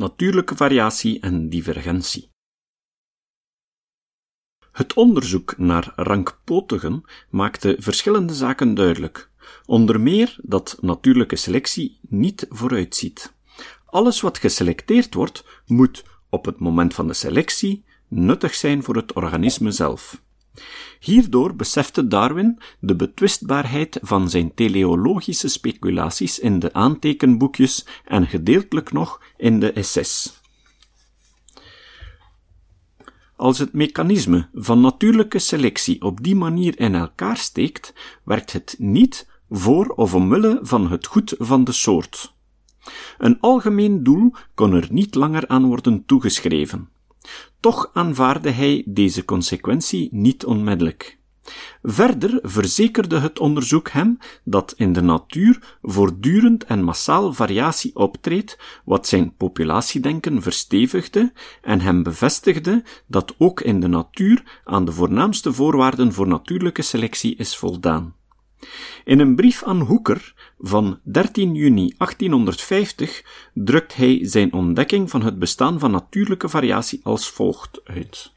natuurlijke variatie en divergentie. Het onderzoek naar rankpotigen maakte verschillende zaken duidelijk. Onder meer dat natuurlijke selectie niet vooruitziet. Alles wat geselecteerd wordt, moet op het moment van de selectie nuttig zijn voor het organisme zelf. Hierdoor besefte Darwin de betwistbaarheid van zijn teleologische speculaties in de aantekenboekjes en gedeeltelijk nog in de essays. Als het mechanisme van natuurlijke selectie op die manier in elkaar steekt, werkt het niet voor of omwille van het goed van de soort. Een algemeen doel kon er niet langer aan worden toegeschreven. Toch aanvaarde hij deze consequentie niet onmiddellijk. Verder verzekerde het onderzoek hem dat in de natuur voortdurend en massaal variatie optreedt, wat zijn populatiedenken verstevigde en hem bevestigde dat ook in de natuur aan de voornaamste voorwaarden voor natuurlijke selectie is voldaan. In een brief aan Hooker van 13 juni 1850 drukt hij zijn ontdekking van het bestaan van natuurlijke variatie als volgt uit.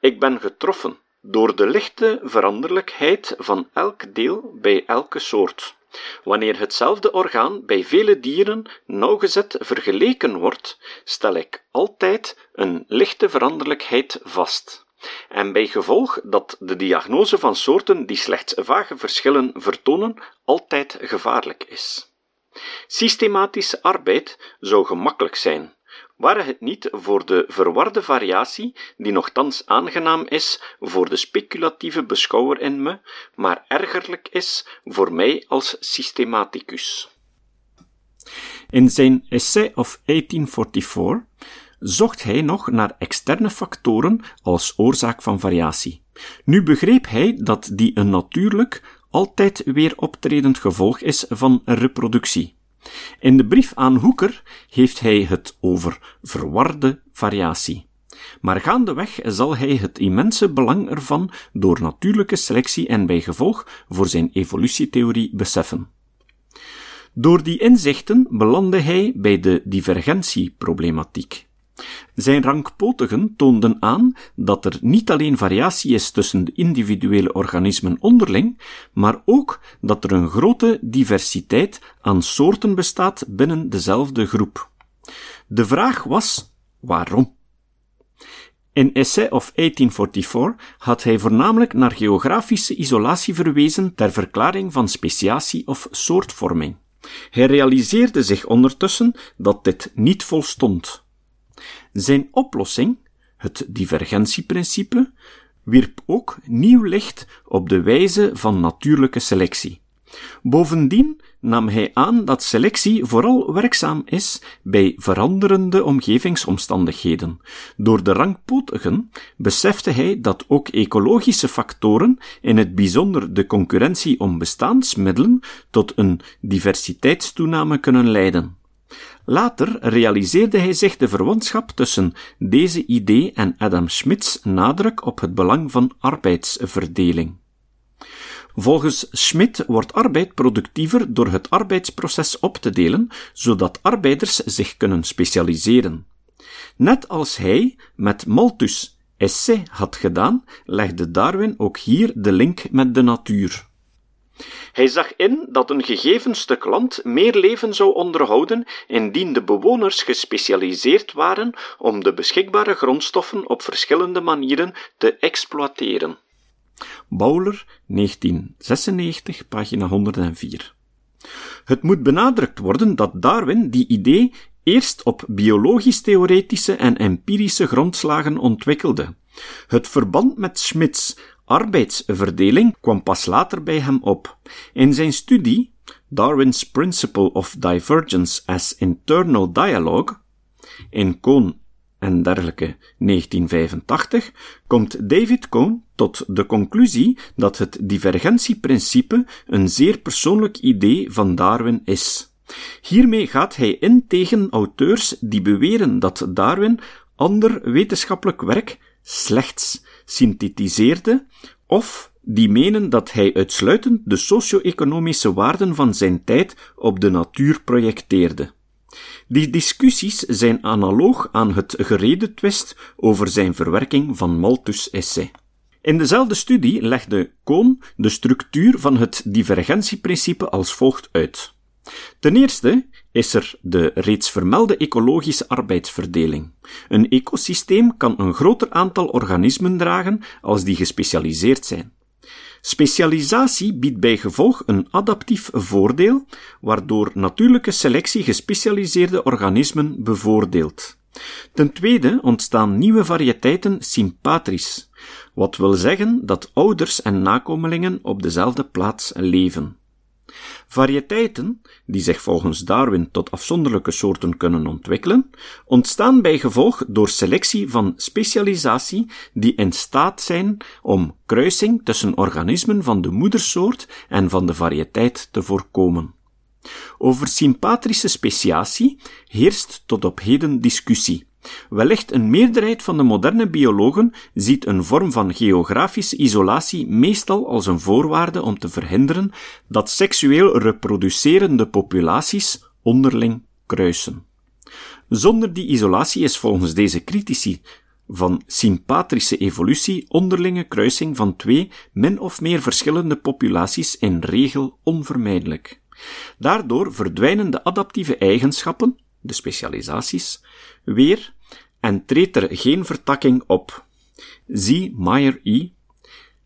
Ik ben getroffen door de lichte veranderlijkheid van elk deel bij elke soort. Wanneer hetzelfde orgaan bij vele dieren nauwgezet vergeleken wordt, stel ik altijd een lichte veranderlijkheid vast en bij gevolg dat de diagnose van soorten die slechts vage verschillen vertonen altijd gevaarlijk is. Systematische arbeid zou gemakkelijk zijn, ware het niet voor de verwarde variatie, die nogthans aangenaam is voor de speculatieve beschouwer in me, maar ergerlijk is voor mij als systematicus. In zijn Essay of 1844 zocht hij nog naar externe factoren als oorzaak van variatie. Nu begreep hij dat die een natuurlijk, altijd weer optredend gevolg is van reproductie. In de brief aan Hoeker heeft hij het over verwarde variatie. Maar gaandeweg zal hij het immense belang ervan door natuurlijke selectie en bij gevolg voor zijn evolutietheorie beseffen. Door die inzichten belandde hij bij de divergentieproblematiek. Zijn rankpotigen toonden aan dat er niet alleen variatie is tussen de individuele organismen onderling, maar ook dat er een grote diversiteit aan soorten bestaat binnen dezelfde groep. De vraag was waarom? In Essay of 1844 had hij voornamelijk naar geografische isolatie verwezen ter verklaring van speciatie of soortvorming. Hij realiseerde zich ondertussen dat dit niet volstond. Zijn oplossing, het divergentieprincipe, wierp ook nieuw licht op de wijze van natuurlijke selectie. Bovendien nam hij aan dat selectie vooral werkzaam is bij veranderende omgevingsomstandigheden. Door de rangpotigen besefte hij dat ook ecologische factoren, in het bijzonder de concurrentie om bestaansmiddelen, tot een diversiteitstoename kunnen leiden. Later realiseerde hij zich de verwantschap tussen deze idee en Adam Smith's nadruk op het belang van arbeidsverdeling. Volgens Schmidt wordt arbeid productiever door het arbeidsproces op te delen, zodat arbeiders zich kunnen specialiseren. Net als hij met Malthus essay had gedaan, legde Darwin ook hier de link met de natuur. Hij zag in dat een gegeven stuk land meer leven zou onderhouden indien de bewoners gespecialiseerd waren om de beschikbare grondstoffen op verschillende manieren te exploiteren. Bowler, 1996, pagina 104. Het moet benadrukt worden dat Darwin die idee eerst op biologisch-theoretische en empirische grondslagen ontwikkelde. Het verband met Schmitz Arbeidsverdeling kwam pas later bij hem op. In zijn studie Darwin's Principle of Divergence as Internal Dialogue in Cohn en dergelijke 1985 komt David Cohn tot de conclusie dat het divergentieprincipe een zeer persoonlijk idee van Darwin is. Hiermee gaat hij in tegen auteurs die beweren dat Darwin ander wetenschappelijk werk slechts synthetiseerde, of die menen dat hij uitsluitend de socio-economische waarden van zijn tijd op de natuur projecteerde. Die discussies zijn analoog aan het geredetwist over zijn verwerking van Malthus' essay. In dezelfde studie legde Kohn de structuur van het divergentieprincipe als volgt uit. Ten eerste is er de reeds vermelde ecologische arbeidsverdeling. Een ecosysteem kan een groter aantal organismen dragen als die gespecialiseerd zijn. Specialisatie biedt bij gevolg een adaptief voordeel, waardoor natuurlijke selectie gespecialiseerde organismen bevoordeelt. Ten tweede ontstaan nieuwe variëteiten sympatrisch, wat wil zeggen dat ouders en nakomelingen op dezelfde plaats leven. Variëteiten, die zich volgens Darwin tot afzonderlijke soorten kunnen ontwikkelen, ontstaan bij gevolg door selectie van specialisatie die in staat zijn om kruising tussen organismen van de moedersoort en van de variëteit te voorkomen. Over sympatrische speciatie heerst tot op heden discussie. Wellicht een meerderheid van de moderne biologen ziet een vorm van geografische isolatie meestal als een voorwaarde om te verhinderen dat seksueel reproducerende populaties onderling kruisen. Zonder die isolatie is volgens deze critici van sympatrische evolutie onderlinge kruising van twee min of meer verschillende populaties in regel onvermijdelijk. Daardoor verdwijnen de adaptieve eigenschappen, de specialisaties, weer en treedt er geen vertakking op. Zie Meyer E.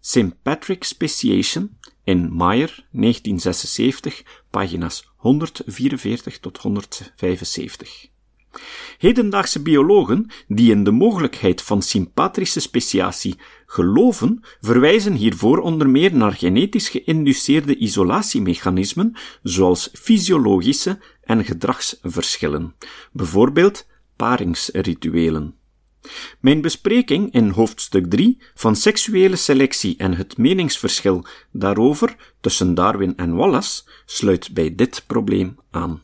St. Speciation in Meyer 1976, pagina's 144 tot 175. Hedendaagse biologen die in de mogelijkheid van sympatrische speciatie geloven, verwijzen hiervoor onder meer naar genetisch geïnduceerde isolatiemechanismen, zoals fysiologische en gedragsverschillen, bijvoorbeeld paringsrituelen. Mijn bespreking in hoofdstuk 3 van seksuele selectie en het meningsverschil daarover tussen Darwin en Wallace sluit bij dit probleem aan.